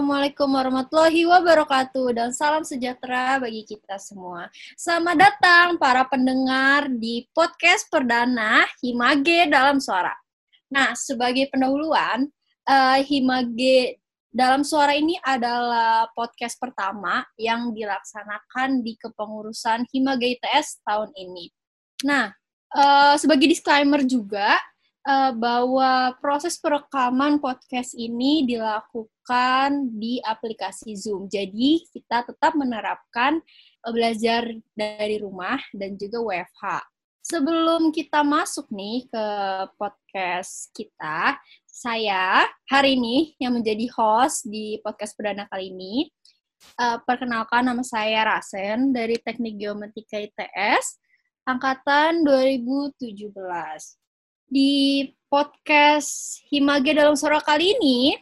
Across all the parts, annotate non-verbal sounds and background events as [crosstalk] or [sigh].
Assalamualaikum warahmatullahi wabarakatuh dan salam sejahtera bagi kita semua. Selamat datang para pendengar di podcast perdana Himage dalam suara. Nah, sebagai pendahuluan, uh, Himage dalam suara ini adalah podcast pertama yang dilaksanakan di kepengurusan Himage ITS tahun ini. Nah, uh, sebagai disclaimer juga, uh, bahwa proses perekaman podcast ini dilakukan di aplikasi Zoom. Jadi kita tetap menerapkan uh, belajar dari rumah dan juga WFH. Sebelum kita masuk nih ke podcast kita, saya hari ini yang menjadi host di podcast perdana kali ini, uh, perkenalkan nama saya Rasen dari Teknik Geometrik ITS, angkatan 2017 di podcast Himage dalam suara kali ini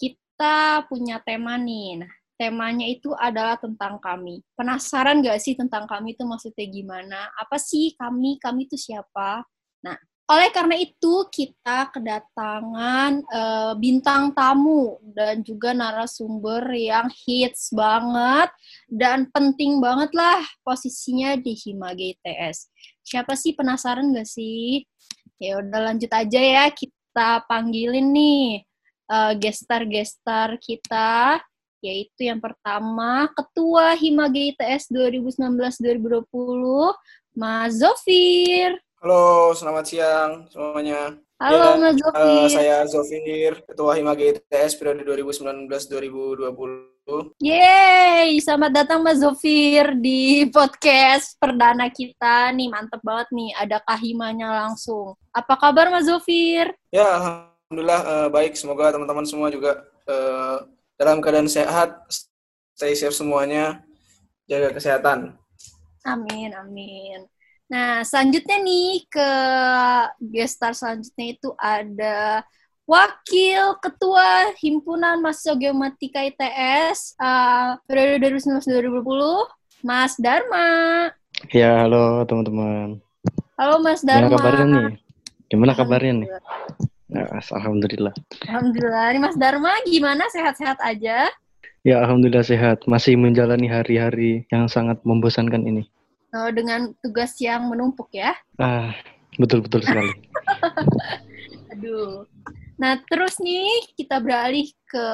kita punya tema nih. Nah, temanya itu adalah tentang kami. Penasaran gak sih tentang kami itu maksudnya gimana? Apa sih kami? Kami itu siapa? Nah, oleh karena itu kita kedatangan uh, bintang tamu dan juga narasumber yang hits banget dan penting banget lah posisinya di Himage ITS. Siapa sih penasaran gak sih? Ya udah lanjut aja ya kita panggilin nih uh, gestar-gestar kita yaitu yang pertama Ketua Himage ITS 2019-2020 Mas Zofir. Halo, selamat siang semuanya. Halo ya, Mas Zofir. Uh, saya Zofir, Ketua Himage ITS periode 2019-2020. Yeay, selamat datang Mas Zofir di podcast perdana kita. Nih, mantep banget nih, ada kahimanya langsung. Apa kabar Mas Zofir? Ya, Alhamdulillah uh, baik. Semoga teman-teman semua juga uh, dalam keadaan sehat, stay safe semuanya, jaga kesehatan. Amin, amin. Nah, selanjutnya nih ke gestar selanjutnya itu ada Wakil Ketua Himpunan Mahasiswa Geomatika ITS uh, periode 2019-2020, Mas Dharma. Ya, halo teman-teman. Halo Mas Dharma. Gimana kabarnya nih? Gimana kabarnya nih? Ya, alhamdulillah. Alhamdulillah. Ini Mas Dharma gimana? Sehat-sehat aja? Ya, alhamdulillah sehat. Masih menjalani hari-hari yang sangat membosankan ini. Oh, dengan tugas yang menumpuk ya? Ah, betul-betul sekali. [laughs] Aduh. Nah, terus nih kita beralih ke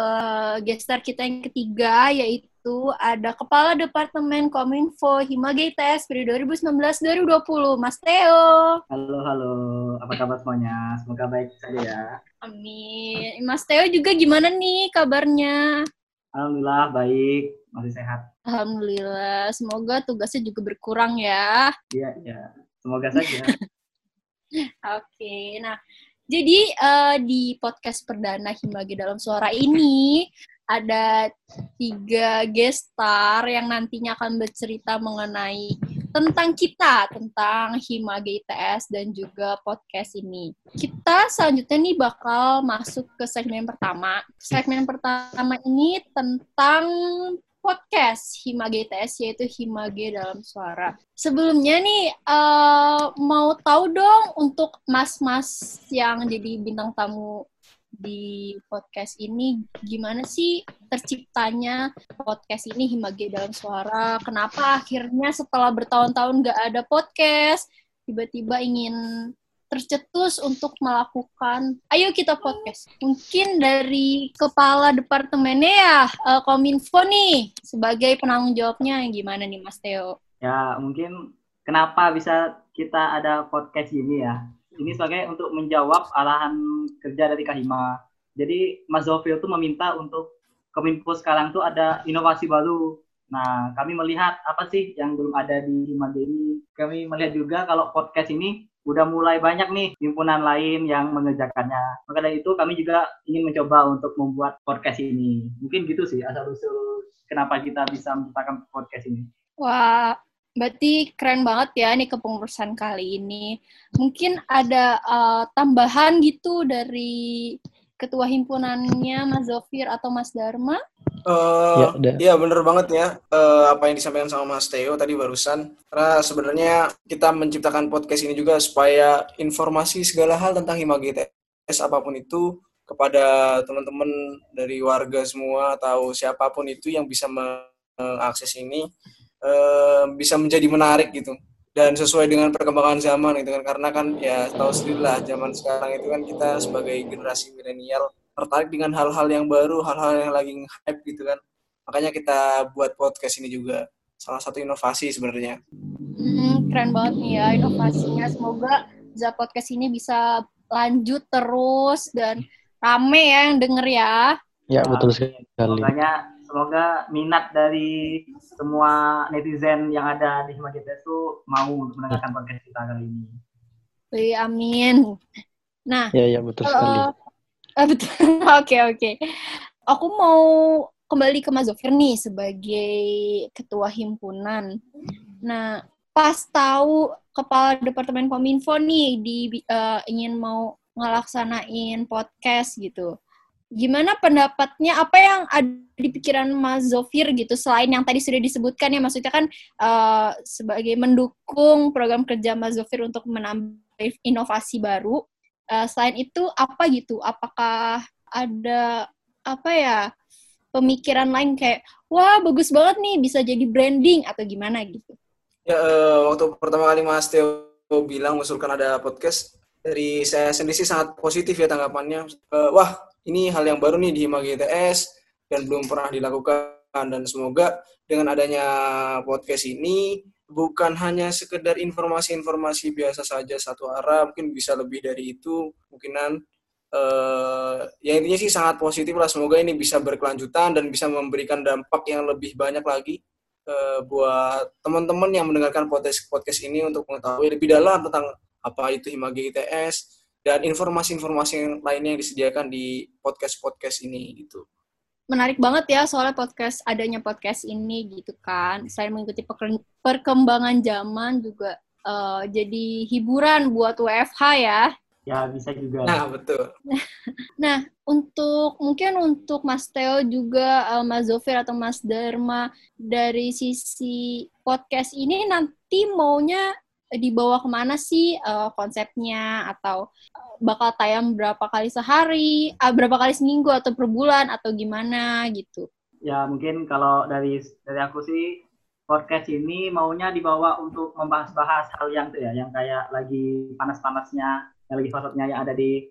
gestar kita yang ketiga, yaitu ada Kepala Departemen Kominfo Himage ITS periode 2019-2020, Mas Theo. Halo, halo. Apa kabar semuanya? Semoga baik saja ya. Amin. Mas Theo juga gimana nih kabarnya? Alhamdulillah baik, masih sehat. Alhamdulillah. Semoga tugasnya juga berkurang ya. Iya, iya. Semoga saja. [laughs] Oke, nah jadi uh, di podcast perdana Himbagi dalam Suara ini ada tiga gestar yang nantinya akan bercerita mengenai tentang kita, tentang Himage ITS dan juga podcast ini. Kita selanjutnya nih bakal masuk ke segmen pertama. Segmen pertama ini tentang podcast Himage ITS yaitu Himage dalam suara. Sebelumnya nih uh, mau tahu dong untuk mas-mas yang jadi bintang tamu di podcast ini gimana sih terciptanya podcast ini Himage dalam suara? Kenapa akhirnya setelah bertahun-tahun gak ada podcast tiba-tiba ingin tercetus untuk melakukan ayo kita podcast. Mungkin dari kepala departemennya ya uh, kominfo nih sebagai penanggung jawabnya gimana nih Mas Theo? Ya mungkin kenapa bisa kita ada podcast ini ya? Ini sebagai untuk menjawab arahan kerja dari Kahima jadi Mas Zofil tuh meminta untuk kominfo sekarang tuh ada inovasi baru. Nah, kami melihat apa sih yang belum ada di ini. Kami melihat juga kalau podcast ini udah mulai banyak nih himpunan lain yang mengerjakannya. Maka dari itu kami juga ingin mencoba untuk membuat podcast ini. Mungkin gitu sih asal usul kenapa kita bisa menciptakan podcast ini. Wah, berarti keren banget ya nih kepengurusan kali ini. Mungkin ada uh, tambahan gitu dari ketua himpunannya Mas Zofir atau Mas Dharma? Uh, ya, ya bener banget ya. Uh, apa yang disampaikan sama Mas Theo tadi barusan. Karena sebenarnya kita menciptakan podcast ini juga supaya informasi segala hal tentang Himagite apa pun itu kepada teman-teman dari warga semua atau siapa pun itu yang bisa mengakses ini eh, bisa menjadi menarik gitu. Dan sesuai dengan perkembangan zaman gitu kan. Karena kan ya tahu sendiri lah zaman sekarang itu kan kita sebagai generasi milenial tertarik dengan hal-hal yang baru hal-hal yang lagi hype gitu kan makanya kita buat podcast ini juga salah satu inovasi sebenarnya Hmm, keren banget nih ya inovasinya. Semoga Za Podcast ini bisa lanjut terus dan rame ya yang denger ya. Ya, betul sekali. Makanya semoga minat dari semua netizen yang ada di Hima GTS itu mau mendengarkan podcast kita kali ini. Wih, amin. Nah, Ya, ya, betul sekali. Betul. [laughs] Oke, oke. Aku mau kembali ke Mas Zofir nih sebagai ketua himpunan. Nah, pas tahu kepala departemen kominfo nih di eh, ingin mau ngelaksanain podcast gitu. Gimana pendapatnya? Apa yang ada di pikiran Mas Zofir gitu selain yang tadi sudah disebutkan ya maksudnya kan eh, sebagai mendukung program kerja Mas Zofir untuk menambah inovasi baru. Eh, selain itu apa gitu? Apakah ada apa ya pemikiran lain kayak wah bagus banget nih bisa jadi branding atau gimana gitu? Ya, eh, waktu pertama kali Mas Teo bilang mengusulkan ada podcast, dari saya sendiri sih sangat positif ya tanggapannya. Eh, wah, ini hal yang baru nih di Hima GTS dan belum pernah dilakukan. Dan semoga dengan adanya podcast ini bukan hanya sekedar informasi-informasi biasa saja satu arah, mungkin bisa lebih dari itu, mungkinan eh, ya intinya sih sangat positif lah. Semoga ini bisa berkelanjutan dan bisa memberikan dampak yang lebih banyak lagi eh, buat teman-teman yang mendengarkan podcast podcast ini untuk mengetahui lebih dalam tentang apa itu Himagi ITS dan informasi-informasi lainnya yang disediakan di podcast-podcast ini gitu. Menarik banget ya soalnya podcast adanya podcast ini gitu kan. Selain mengikuti perkembangan zaman juga eh, jadi hiburan buat WFH ya. Ya bisa juga. Nah, betul. [laughs] Nah, untuk mungkin untuk Mas Theo juga eh, Mas Zofir atau Mas Dharma dari sisi podcast ini nanti maunya dibawa ke mana sih eh, konsepnya atau eh, bakal tayang berapa kali sehari, ah, berapa kali seminggu atau per bulan atau gimana gitu. Ya mungkin kalau dari dari aku sih podcast ini maunya dibawa untuk membahas-bahas hal yang tuh ya, yang kayak lagi panas-panasnya, yang lagi hotnya yang ada di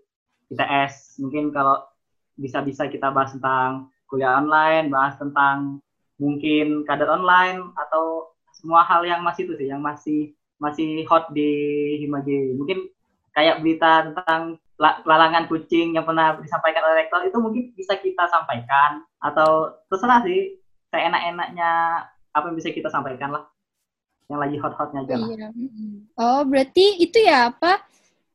ITS. Mungkin kalau bisa-bisa kita bahas tentang kuliah online, bahas tentang mungkin kader online atau semua hal yang masih itu sih, yang masih masih hot di Himage. Mungkin kayak berita tentang la- lalangan kucing yang pernah disampaikan oleh rektor itu mungkin bisa kita sampaikan atau terserah sih seenak-enaknya apa yang bisa kita sampaikan lah yang lagi hot-hotnya aja lah. Iya. Oh, berarti itu ya apa?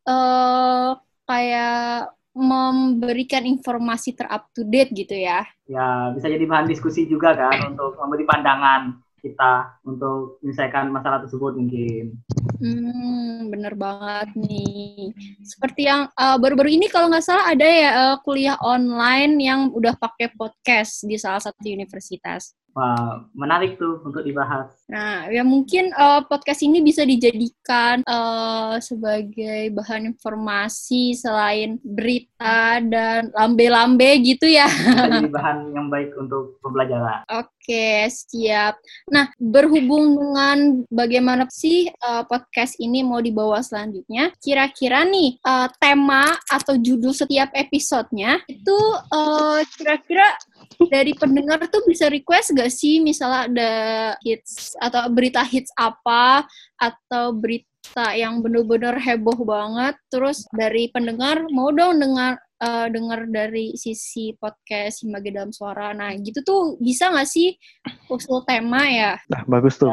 eh kayak memberikan informasi terup to date gitu ya. Ya bisa jadi bahan diskusi juga kan untuk memberi pandangan kita untuk menyelesaikan masalah tersebut mungkin. Hmm, bener banget nih. Seperti yang eh, baru-baru ini kalau nggak salah ada ya eh, kuliah online yang udah pakai podcast di salah satu universitas. Wah, menarik tuh untuk dibahas. Nah, ya mungkin eh, podcast ini bisa dijadikan eh, sebagai bahan informasi selain berita dan lambe-lambe gitu ya. Jadi [laughs] bahan yang baik untuk pembelajaran. Oke, siap. Nah, berhubung dengan bagaimana sih eh, podcast ini mau dibawa selanjutnya, kira-kira nih eh, tema atau judul setiap episodenya itu eh, kira-kira dari pendengar tuh bisa request gak sih misalnya ada hits atau berita hits apa atau berita yang bener-bener heboh banget terus dari pendengar mau dong dengar eh, dengar dari sisi podcast Himage dalam suara. Nah gitu tuh bisa gak sih usul tema ya? Nah, bagus tuh.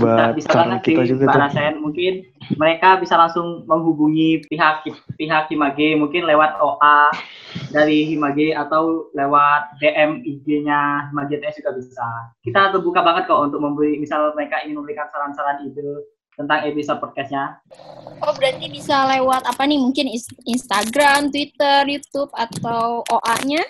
Bisa, Buat bisa banget kita sih, juga tuh. Rasen. Mungkin mereka bisa langsung menghubungi pihak pihak Himage, mungkin lewat OA dari Himage atau lewat DM IG-nya Himage TS juga bisa. Kita terbuka banget kok untuk memberi, misal mereka ingin memberikan saran-saran ide tentang episode podcastnya. Oh berarti bisa lewat apa nih mungkin Instagram, Twitter, YouTube atau OA-nya?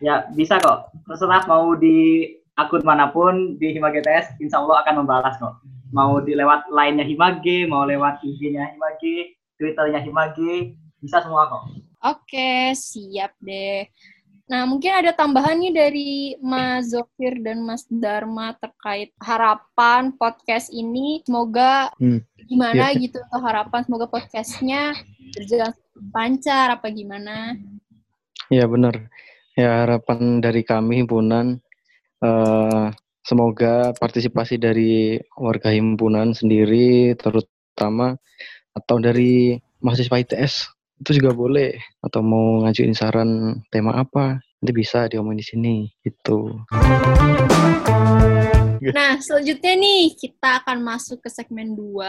Ya bisa kok. Terserah mau di akun mana pun di Himage TS, insya Allah akan membalas kok. Mau di lewat line-nya Himage, mau lewat IG-nya Himage, Twitter-nya Himage, bisa semua kok. Oke, siap deh. Nah, mungkin ada tambahan nih dari Mas Zofir dan Mas Dharma terkait harapan podcast ini. Semoga Hmm. gimana Iya. gitu atau harapan semoga podcastnya berjalan lancar apa gimana? Ya benar. Ya harapan dari kami himpunan eh, semoga partisipasi dari warga himpunan sendiri terutama atau dari mahasiswa ITS itu juga boleh atau mau ngajuin saran tema apa nanti bisa diomongin di sini gitu. Nah, selanjutnya nih kita akan masuk ke segmen 2.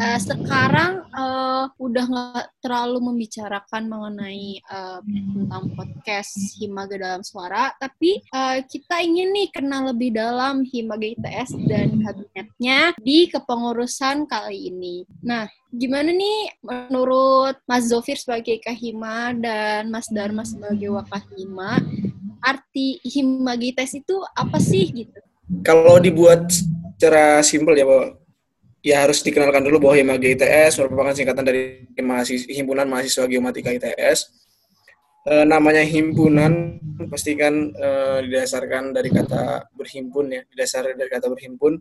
Eh, sekarang eh, udah nggak terlalu membicarakan mengenai eh, tentang podcast Himaga dalam suara, tapi eh, kita ingin nih kenal lebih dalam Himaga ITS dan kabinetnya di kepengurusan kali ini. Nah, gimana nih menurut Mas Zofir sebagai Kahima dan Mas Dharma sebagai Wakahima, arti Himaga ITS itu apa sih gitu? Kalau dibuat secara simpel ya, bahwa ya harus dikenalkan dulu bahwa Himaga ITS merupakan singkatan dari mahasiswa, Himpunan Mahasiswa Geomatika ITS. Eh, namanya himpunan pastikan eh, didasarkan dari kata berhimpun ya, didasarkan dari kata berhimpun.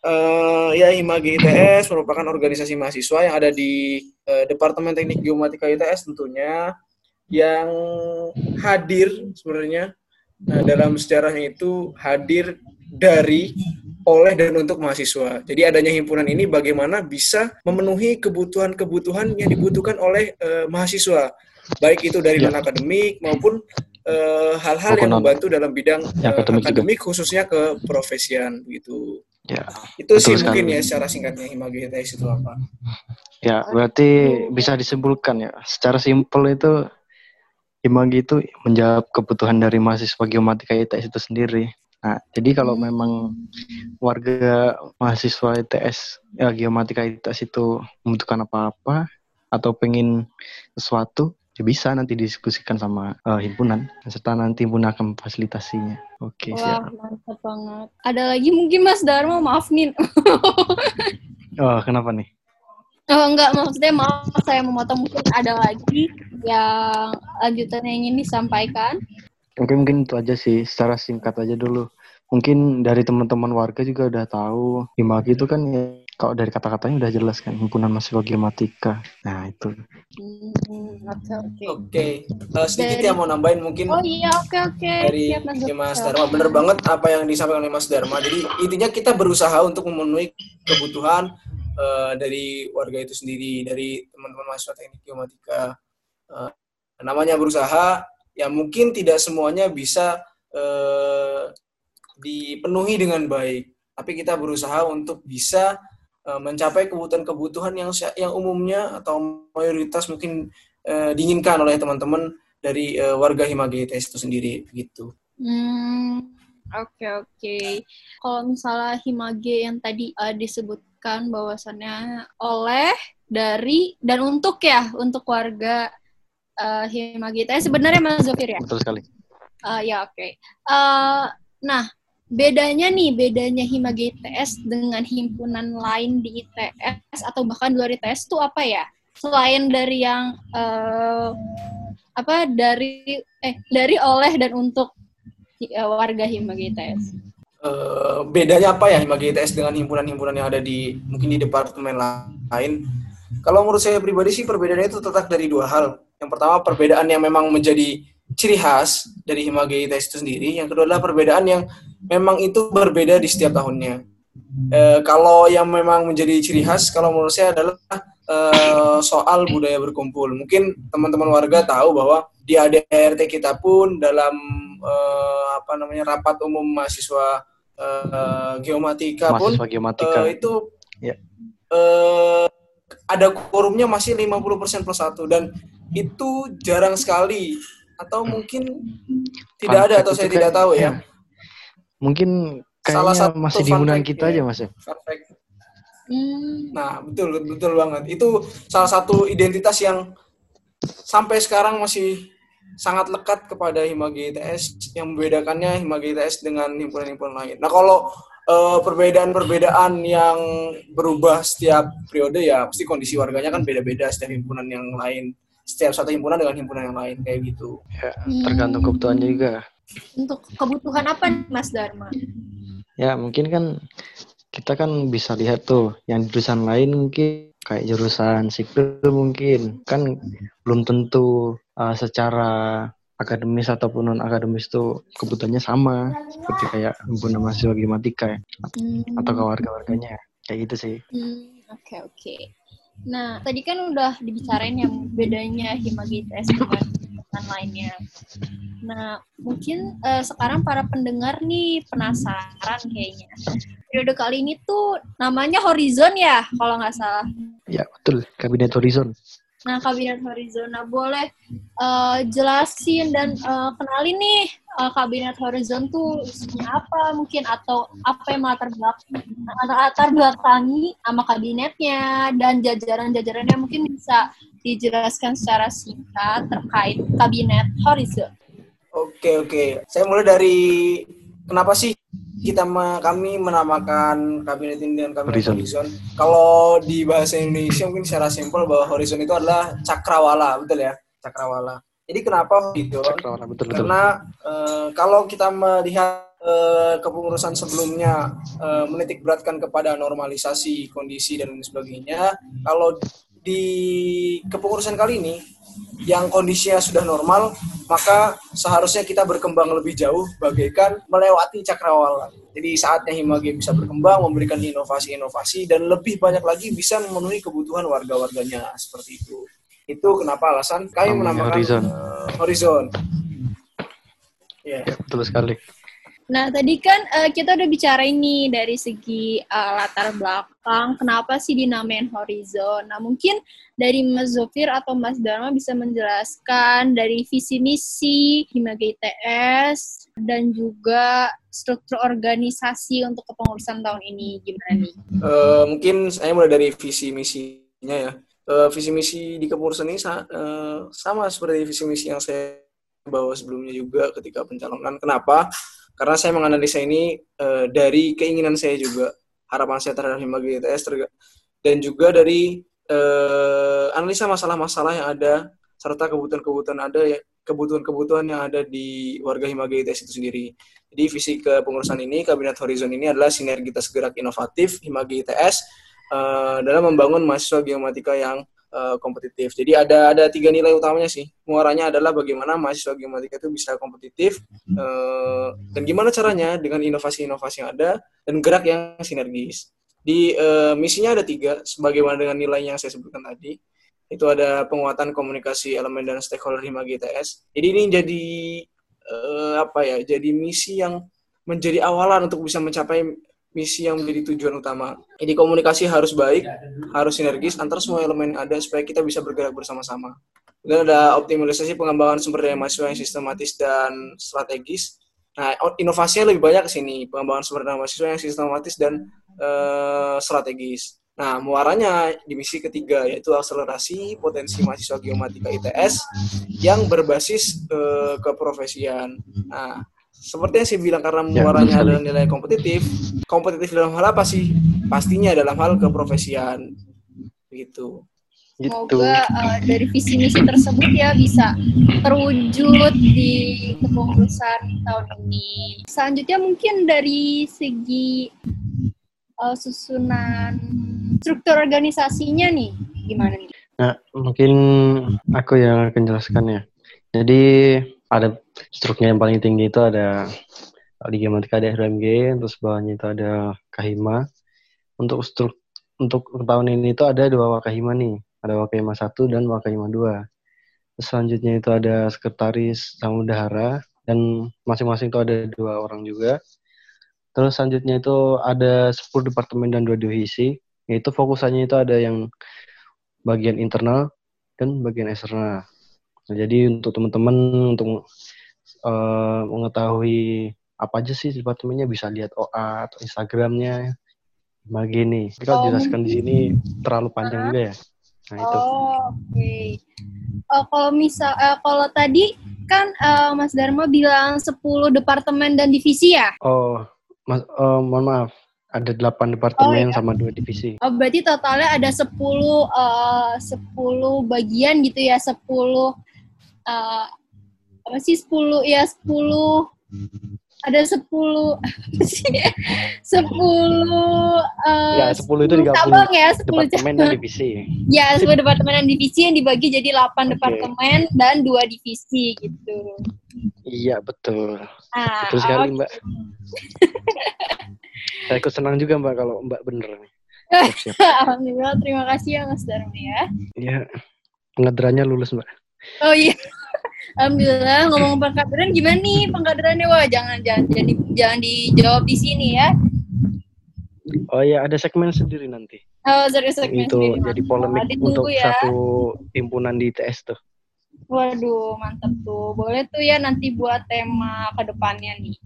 Eh, ya Himaga ITS merupakan organisasi mahasiswa yang ada di eh, Departemen Teknik Geomatika ITS tentunya yang hadir sebenarnya Nah, dalam sejarahnya itu hadir dari oleh dan untuk mahasiswa. Jadi adanya himpunan ini bagaimana bisa memenuhi kebutuhan-kebutuhan yang dibutuhkan oleh eh, mahasiswa, baik itu dari Ya. non akademik maupun eh, hal-hal yang Maupun non- membantu dalam bidang Ya, eh, akademik juga. akademik khususnya ke profesian gitu. Ya, Itu sih Betul mungkin sekali. ya secara singkatnya ITS itu apa. ya berarti bisa disimpulkan ya. Secara simpel itu Himagi itu menjawab kebutuhan dari mahasiswa geomatika ITS itu sendiri. Nah, jadi kalau Hmm. memang warga mahasiswa ITS ya geomatika ITS itu membutuhkan apa-apa atau pengen sesuatu, ya bisa nanti didiskusikan sama eh, himpunan serta nanti himpunan akan memfasilitasinya. Oke, Wah, siap. mantap banget. Ada lagi mungkin Mas Dharma, maaf nih. [laughs] Oh, kenapa nih? Oh, enggak, maksudnya maaf saya memotong. Mungkin ada lagi yang lanjutan yang ingin disampaikan. Oke, mungkin itu aja sih. Secara singkat aja dulu. Mungkin dari teman-teman warga juga udah tahu Himagi itu kan ya, kalau dari kata-katanya udah jelas kan himpunan mahasiswa geomatika. Nah, itu. Hmm, Oke, oke. Oke, Eh, sedikit Dari- ya mau nambahin mungkin Oh iya, oke, oke. dari Siap, Mas ya, Mas. Dharma bener banget apa yang disampaikan oleh Mas Dharma. Jadi intinya kita berusaha untuk memenuhi kebutuhan eh, dari warga itu sendiri, dari teman-teman mahasiswa teknik geomatika. Eh, namanya berusaha, ya mungkin tidak semuanya bisa eh, dipenuhi dengan baik, tapi kita berusaha untuk bisa eh, mencapai kebutuhan-kebutuhan yang yang umumnya atau mayoritas mungkin eh, diinginkan oleh teman-teman dari eh, warga Himaga ITS itu sendiri gitu. Hmm, oke oke. Kalau misalnya Himage yang tadi eh, disebutkan bahwasannya oleh dari dan untuk ya untuk warga uh, Himage itu sebenarnya Mas Zofir ya. Betul sekali. Eh, ya oke. Eh, nah bedanya nih bedanya Himage ITS dengan himpunan lain di ITS atau bahkan di luar ITS itu apa ya? Selain dari yang eh, apa dari eh dari oleh dan untuk warga Himage ITS. Eh, bedanya apa ya Himaga ITS dengan himpunan-himpunan yang ada di mungkin di departemen lain? Kalau menurut saya pribadi sih perbedaannya itu terletak dari dua hal. Yang pertama perbedaan yang memang menjadi ciri khas dari Himaga ITS itu sendiri. Yang kedua adalah perbedaan yang memang itu berbeda di setiap tahunnya. Eh, kalau yang memang menjadi ciri khas, kalau menurut saya adalah eh, soal budaya berkumpul. Mungkin teman-teman warga tahu bahwa di ADRT kita pun dalam eh, apa namanya rapat umum mahasiswa eh, geomatika pun Mahasiswa geomatika. eh, itu Ya. eh, ada quorumnya masih 50% plus satu dan itu jarang sekali atau mungkin tidak ada atau saya kan- tidak tahu ya. ya. Mungkin Salah satu masih di kita ya. aja, Mas ya. Fun fact. Hmm, Nah, betul betul banget. Itu salah satu identitas yang sampai sekarang masih sangat lekat kepada Himaga ITS yang membedakannya Himaga ITS dengan himpunan-himpunan lain. Nah, kalau eh, perbedaan-perbedaan yang berubah setiap periode ya pasti kondisi warganya kan beda-beda setiap himpunan yang lain. setiap satu himpunan dengan himpunan yang lain kayak gitu. Ya, tergantung kebutuhannya juga. Untuk kebutuhan apa nih, Mas Dharma? Ya, mungkin kan kita kan bisa lihat tuh yang jurusan lain mungkin kayak jurusan sipil mungkin kan belum tentu uh, secara akademis ataupun non akademis itu kebutuhannya sama seperti kayak himpunan mahasiswa gematika ya Hmm. atau ke warga-warganya kayak gitu sih Hmm, oke oke. Nah, tadi kan udah dibicarain yang bedanya Himagi ITS dengan jurusan lainnya. Nah, mungkin eh, sekarang para pendengar nih penasaran kayaknya. Periode kali ini tuh namanya Horizon ya, kalau nggak salah. ya betul kabinet horizon Nah, Kabinet Horizon, nah boleh eh, jelasin dan eh, kenalin nih eh, Kabinet Horizon tuh isinya apa mungkin? Atau apa yang latar belakang latar belakangi sama kabinetnya dan jajaran-jajarannya? Mungkin bisa dijelaskan secara singkat terkait Kabinet Horizon. Oke oke, saya mulai dari kenapa sih kita kami menamakan kabinet ini dengan kabinet Horizon. horizon. Kalau di bahasa Indonesia mungkin secara simpel bahwa horizon itu adalah cakrawala, betul ya? Cakrawala. Jadi kenapa horizon? Cakrawala betul betul Karena eh, kalau kita melihat eh, kepengurusan sebelumnya eh, menitik beratkan kepada normalisasi kondisi dan lain sebagainya, kalau di kepengurusan kali ini yang kondisinya sudah normal, maka seharusnya kita berkembang lebih jauh bagaikan melewati cakrawala. Jadi saatnya Himage bisa berkembang, memberikan inovasi-inovasi dan lebih banyak lagi bisa memenuhi kebutuhan warga-warganya seperti itu. Itu kenapa alasan kami Namanya menamakan Horizon. eh, Horizon. Ya. ya betul sekali Nah, tadi kan eh, kita udah bicara ini dari segi eh, latar belakang, kenapa sih dinamain Horizon. Nah, mungkin dari Mas Zofir atau Mas Dharma bisa menjelaskan dari visi misi Himage ITS dan juga struktur organisasi untuk kepengurusan tahun ini gimana nih? Eh, mungkin saya mulai dari visi misinya ya. Eh, visi misi di kepengurusan ini sa- eh, sama seperti visi misi yang saya bawa sebelumnya juga ketika pencalonan. Kenapa? Karena saya menganalisa ini eh, dari keinginan saya juga, harapan saya terhadap Himagi ITS terga- dan juga dari eh, analisa masalah-masalah yang ada serta kebutuhan-kebutuhan ada ya kebutuhan-kebutuhan yang ada di warga Himagi ITS itu sendiri. Jadi visi kepengurusan ini, Kabinet Horizon ini adalah sinergitas gerak inovatif Himagi ITS eh, dalam membangun mahasiswa geomatika yang eh, kompetitif. Jadi ada ada tiga nilai utamanya sih. Muaranya adalah bagaimana mahasiswa geomatika itu bisa kompetitif eh, dan gimana caranya dengan inovasi-inovasi yang ada dan gerak yang sinergis. Di eh, misinya ada tiga, sebagaimana dengan nilai yang saya sebutkan tadi. Itu ada penguatan komunikasi elemen dan stakeholder Himagi ITS. Jadi ini jadi eh, apa ya? Jadi misi yang menjadi awalan untuk bisa mencapai misi yang menjadi tujuan utama. Jadi komunikasi harus baik, harus sinergis antar semua elemen yang ada supaya kita bisa bergerak bersama-sama. Dan ada optimalisasi pengembangan sumber daya mahasiswa yang sistematis dan strategis. Nah, inovasinya lebih banyak ke sini, pengembangan sumber daya mahasiswa yang sistematis dan eh, strategis. Nah, muaranya di misi ketiga yaitu akselerasi potensi mahasiswa geomatika ITS yang berbasis eh, keprofesian. Nah, seperti yang saya bilang karena Ya, muaranya sekali. adalah nilai kompetitif, kompetitif dalam hal apa sih? Pastinya dalam hal keprofesian. Gitu. gitu Semoga eh, dari visi misi tersebut ya bisa terwujud di kepengurusan tahun ini. Selanjutnya mungkin dari segi eh, susunan struktur organisasinya nih gimana nih? Nah, mungkin aku yang akan jelaskan ya. Jadi ada struknya yang paling tinggi itu ada di Gematika ada RMG, terus bawahnya itu ada Kahima. Untuk struk untuk tahun ini itu ada dua Wakahima nih, ada Wakahima satu dan Wakahima dua. Terus selanjutnya itu ada sekretaris Samudahara dan masing-masing itu ada dua orang juga. Terus selanjutnya itu ada 10 departemen dan dua divisi, yaitu fokusannya itu ada yang bagian internal dan bagian eksternal. Nah, jadi untuk teman-teman untuk eh, mengetahui apa aja sih departemennya bisa lihat OA atau Instagramnya. Tapi kalau Oh, jelaskan di sini terlalu panjang juga ya. Nah itu. Oh, oke. Eh, kalau misal eh, kalau tadi kan eh, Mas Dharma bilang 10 departemen dan divisi ya? Oh, mas, eh, mohon maaf. Ada delapan departemen Oh, iya. sama dua divisi. Oh, berarti totalnya ada 10 eh 10 bagian gitu ya, 10 eh apa sih 10 ya 10 ada 10 apa sih? 10 eh Ya, 10 itu 10 digabung cabang ya, 10 Departemen dan divisi. Ya, 10 departemen dan divisi yang dibagi jadi 8 Oke. departemen dan 2 divisi gitu. Iya, betul. Nah, Betul sekali, oke. Mbak. Saya ikut senang juga, Mbak, kalau Mbak bener nih. [laughs] Alhamdulillah, terima kasih ya Mas Dharma ya. Ya, pengadilannya lulus, Mbak. Oh iya. Alhamdulillah ngomong pengkaderan gimana nih pengkaderannya wah jangan jangan jangan, di- jangan dijawab di sini ya. Oh iya, ada segmen sendiri nanti. Oh serius segmen itu sendiri, jadi polemik Ditunggu untuk ya. satu himpunan di ITS tuh. Waduh mantap tuh. Boleh tuh ya nanti buat tema ke depannya nih.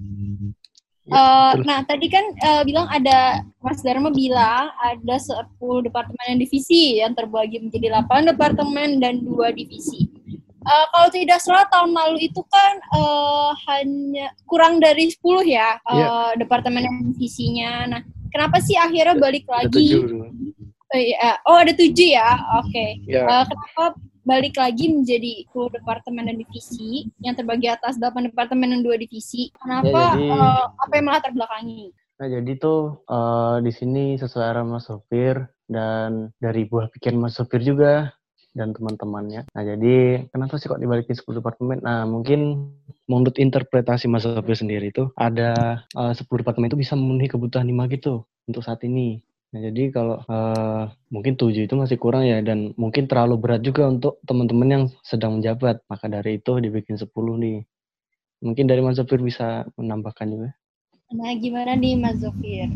Ya, betul. nah tadi kan eh, bilang ada Mas Dharma bilang ada 10 departemen dan divisi yang terbagi menjadi 8 departemen dan 2 divisi. Eh, kalau tidak salah tahun lalu itu kan eh, hanya kurang dari 10 ya eh, Iya. departemen divisinya. Nah, kenapa sih akhirnya balik Ada lagi? tujuh dulu. Eh, iya. oh, ada 7 ya. Oke. Ya, Eh, kenapa balik lagi menjadi 10 departemen dan divisi yang terbagi atas 8 departemen dan 2 divisi? Kenapa? Ya, jadi- eh, apa yang melatar belakangi? nah jadi tuh eh, di sini sesuai arah Mas Sopir dan dari buah pikir Mas Sopir juga dan teman-temannya. Nah jadi kenapa sih kok dibalikin 10 departemen? Nah mungkin menurut interpretasi Mas Sopir sendiri itu ada eh, 10 departemen itu bisa memenuhi kebutuhan lima gitu untuk saat ini. Nah, jadi kalau eh, mungkin tujuh itu masih kurang ya dan mungkin terlalu berat juga untuk teman-teman yang sedang menjabat. Maka dari itu dibikin 10 nih. Mungkin dari Mas Sopir bisa menambahkan juga. Nah, gimana nih Mas Zofir?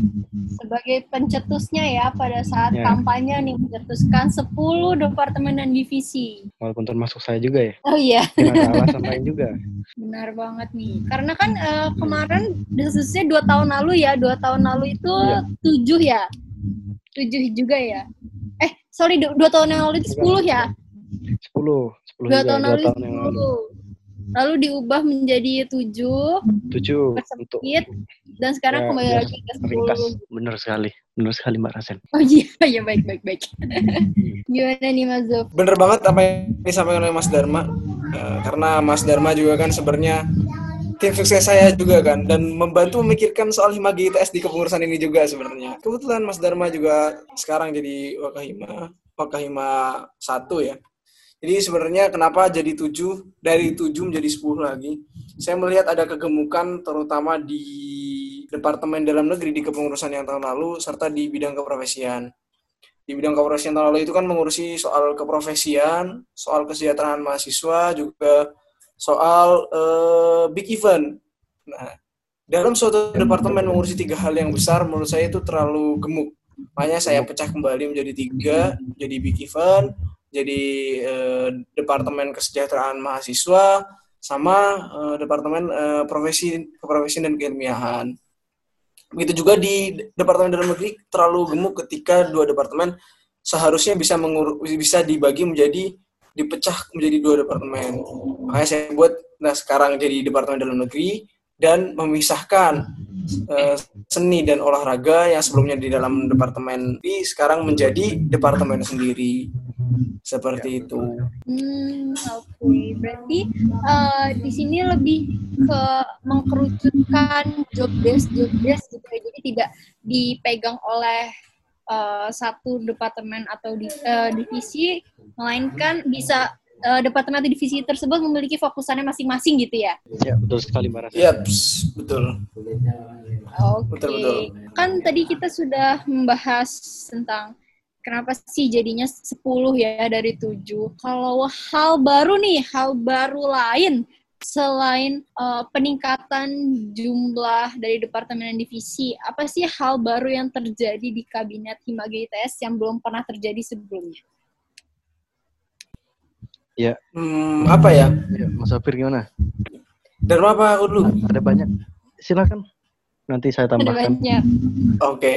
Sebagai pencetusnya ya pada saat Ya. kampanye nih mencetuskan 10 departemen dan divisi. Walaupun termasuk saya juga ya. Oh iya, ada alasan lain juga. benar banget nih. Karena kan eh, kemarin khususnya dua tahun lalu ya, dua tahun lalu itu Iya. tujuh ya, tujuh juga ya. Eh, sorry, du- dua tahun yang lalu itu sepuluh ya. 10. 10 Dua juga. tahun Dua lalu tahun yang lalu. sepuluh. Lalu diubah menjadi tujuh, 7 untuk dan sekarang Ya, kembali biar lagi ke ringkas. sepuluh. Benar sekali. Benar sekali Mbak Rasen. Oh iya, [laughs] iya baik baik baik. [laughs] Gimana nih Mas Zof? Bener banget apa yang disampaikan oleh Mas Dharma. Eh, karena Mas Dharma juga kan sebenarnya tim sukses saya juga kan dan membantu memikirkan soal Himagi ITS di kepengurusan ini juga sebenarnya. Kebetulan Mas Dharma juga sekarang jadi Wakahima, Wakahima 1 ya. Jadi sebenarnya kenapa jadi 7 dari 7 menjadi 10 lagi? Saya melihat ada kegemukan terutama di Departemen Dalam Negeri di kepengurusan yang tahun lalu serta di bidang keprofesian di bidang keprofesian tahun lalu itu kan mengurusi soal keprofesian, soal kesejahteraan mahasiswa, juga soal eh, big event. Nah, dalam suatu departemen mengurusi tiga hal yang besar, menurut saya itu terlalu gemuk. Makanya saya pecah kembali menjadi tiga, jadi big event, jadi eh, departemen kesejahteraan mahasiswa, sama eh, departemen eh, profesi keprofesian dan keilmiahan. Begitu juga di Departemen Dalam Negeri terlalu gemuk ketika dua departemen seharusnya bisa mengur bisa dibagi menjadi dipecah menjadi dua departemen. Makanya saya buat nah sekarang jadi Departemen Dalam Negeri dan memisahkan eh, seni dan olahraga yang sebelumnya di dalam departemen ini sekarang menjadi departemen sendiri. Seperti itu. Hmm, oke. Berarti eh, di sini lebih ke mengkerucutkan job desk job desk gitu ya. Jadi tidak dipegang oleh eh, satu departemen atau di, eh, divisi, melainkan bisa eh, departemen atau divisi tersebut memiliki fokusannya masing-masing gitu ya. Ya, betul sekali Mbak Rasen. Iya, betul. Oke. Betul, betul. Kan tadi kita sudah membahas tentang kenapa sih jadinya 10 ya dari 7. Kalau hal baru nih, hal baru lain selain eh, peningkatan jumlah dari departemen dan divisi, apa sih hal baru yang terjadi di kabinet Himage ITS yang belum pernah terjadi sebelumnya? Hmm, apa ya? Ya, Mas Sopir gimana? Dan apa aku dulu? Ada banyak. Silakan. Nanti saya Ada tambahkan. banyak. Oke.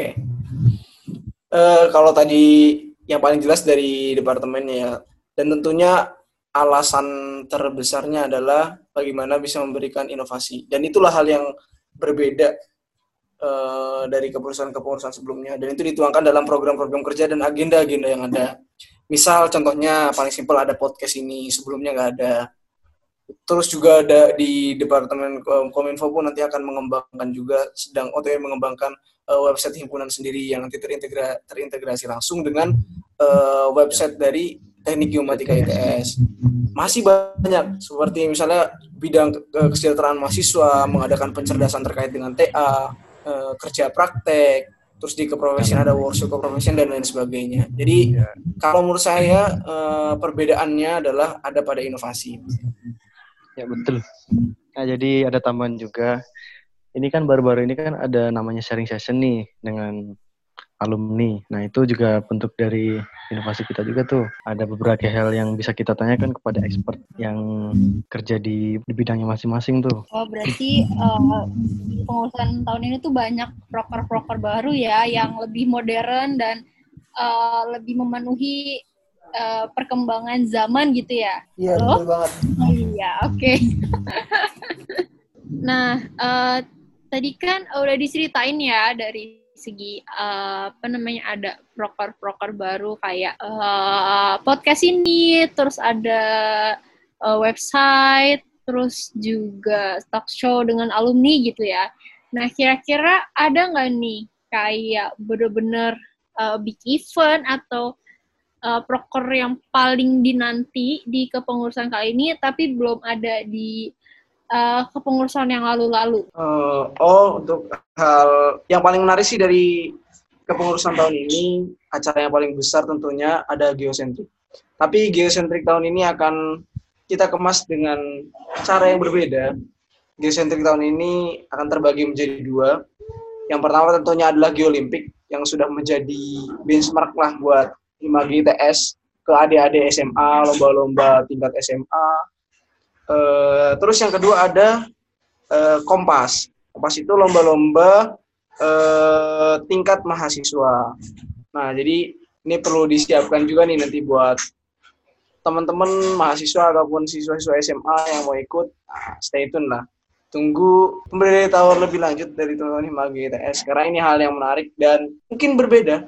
Eh, kalau tadi yang paling jelas dari departemennya ya, dan tentunya alasan terbesarnya adalah bagaimana bisa memberikan inovasi. Dan itulah hal yang berbeda uh, dari kepengurusan-kepengurusan sebelumnya dan itu dituangkan dalam program-program kerja dan agenda-agenda yang ada. Misal contohnya paling simpel ada podcast ini sebelumnya nggak ada. Terus juga ada di Departemen Kominfo pun nanti akan mengembangkan juga sedang OTW mengembangkan uh, website himpunan sendiri yang nanti terintegra terintegrasi langsung dengan uh, website dari Teknik Geomatika ITS. Masih banyak seperti misalnya bidang kesejahteraan mahasiswa, mengadakan pencerdasan terkait dengan TA, uh, kerja praktek, terus di keprofesian ada workshop keprofesian dan lain sebagainya. Jadi ya. kalau menurut saya uh, perbedaannya adalah ada pada inovasi. Ya betul. Nah jadi ada tambahan juga. Ini kan baru-baru ini kan ada namanya sharing session nih dengan alumni. Nah, itu juga bentuk dari inovasi kita juga tuh. Ada beberapa hal yang bisa kita tanyakan kepada expert yang kerja di, di bidangnya masing-masing tuh. Oh, berarti uh, pengurusan tahun ini tuh banyak proker-proker baru ya yang lebih modern dan uh, lebih memenuhi uh, perkembangan zaman gitu ya? Iya, betul banget. Oh iya, oke. Okay. [laughs] nah, uh, tadi kan udah diceritain ya dari segi uh, apa namanya ada proker-proker baru kayak uh, podcast ini, terus ada uh, website, terus juga talk show dengan alumni gitu ya. Nah kira-kira ada nggak nih kayak bener-bener uh, big event atau uh, proker yang paling dinanti di kepengurusan kali ini tapi belum ada di uh, kepengurusan yang lalu-lalu? Uh, oh, untuk hal yang paling menarik sih dari kepengurusan tahun ini, acara yang paling besar tentunya ada geosentrik. Tapi geosentrik tahun ini akan kita kemas dengan cara yang berbeda. Geosentrik tahun ini akan terbagi menjadi dua. Yang pertama tentunya adalah geolimpik yang sudah menjadi benchmark lah buat IMAGI ITS ke adik-adik SMA, lomba-lomba tingkat SMA, Uh, terus yang kedua ada uh, Kompas. Kompas itu lomba-lomba uh, tingkat mahasiswa. Nah, jadi ini perlu disiapkan juga nih nanti buat teman-teman mahasiswa ataupun siswa-siswa SMA yang mau ikut. Nah, stay tune lah. Tunggu pemberitahuan lebih lanjut dari teman-teman Himagi ITS. Karena ini hal yang menarik dan mungkin berbeda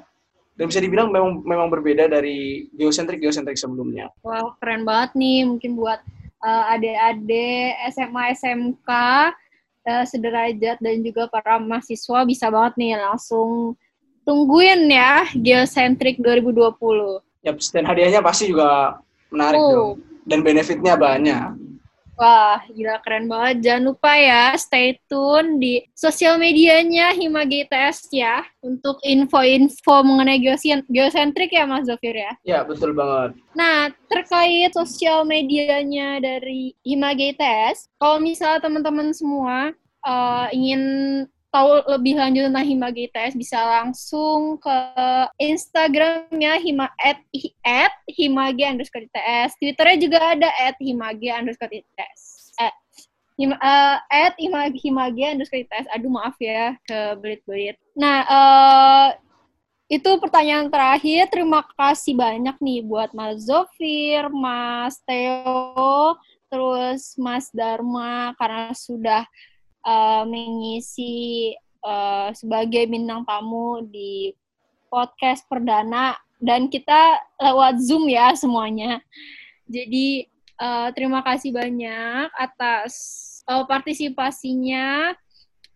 dan bisa dibilang memang memang berbeda dari geosentrik geosentrik sebelumnya. Wah keren banget nih mungkin buat uh, adik-adik SMA SMK uh, sederajat dan juga para mahasiswa bisa banget nih langsung tungguin ya Geocentric 2020. Yap, dan hadiahnya pasti juga menarik uh. dong. Dan benefitnya banyak. Wah, gila keren banget. Jangan lupa ya, stay tune di sosial medianya Himagi ITS ya, untuk info-info mengenai geosentrik ya Mas Zofir ya? Ya, betul banget. Nah, terkait sosial medianya dari Himagi ITS, kalau misalnya teman-teman semua uh, ingin tahu lebih lanjut tentang Himagi ITS bisa langsung ke Instagramnya hima at, at himagi underscore ITS. Twitternya juga ada at himagi underscore ITS. Hima, uh, at himagi, himagi underscore ITS. Aduh maaf ya ke belit-belit. Nah, uh, itu pertanyaan terakhir. Terima kasih banyak nih buat Mas Zofir, Mas Theo, terus Mas Dharma karena sudah uh, mengisi uh, sebagai bintang tamu di podcast perdana dan kita lewat Zoom ya semuanya. Jadi uh, terima kasih banyak atas uh, partisipasinya.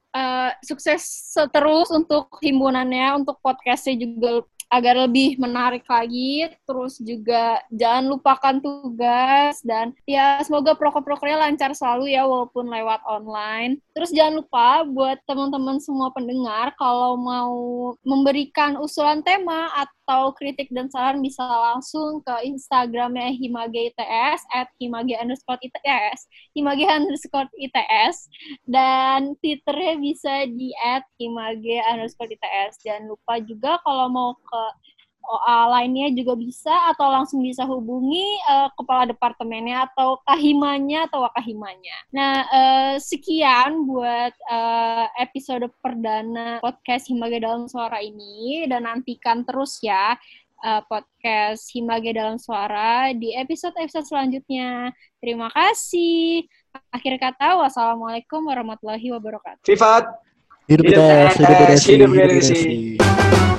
Uh, sukses terus untuk himpunannya, untuk podcastnya juga agar lebih menarik lagi. Terus juga jangan lupakan tugas dan ya semoga proker-prokernya lancar selalu ya walaupun lewat online. Terus jangan lupa buat teman-teman semua pendengar kalau mau memberikan usulan tema atau kritik dan saran bisa langsung ke Instagramnya Himage ITS at Himage underscore ITS Himage underscore ITS dan Twitternya bisa di at Himage underscore ITS jangan lupa juga kalau mau ke OA lainnya juga bisa atau langsung bisa hubungi uh, kepala departemennya atau kahimanya atau wakahimanya. Nah, uh, sekian buat uh, episode perdana podcast Himage dalam suara ini dan nantikan terus ya uh, podcast Himage dalam suara di episode-episode selanjutnya. Terima kasih. Akhir kata, wassalamualaikum warahmatullahi wabarakatuh. Sifat. Hidup Hidup PTS, hidup PTS, hidup.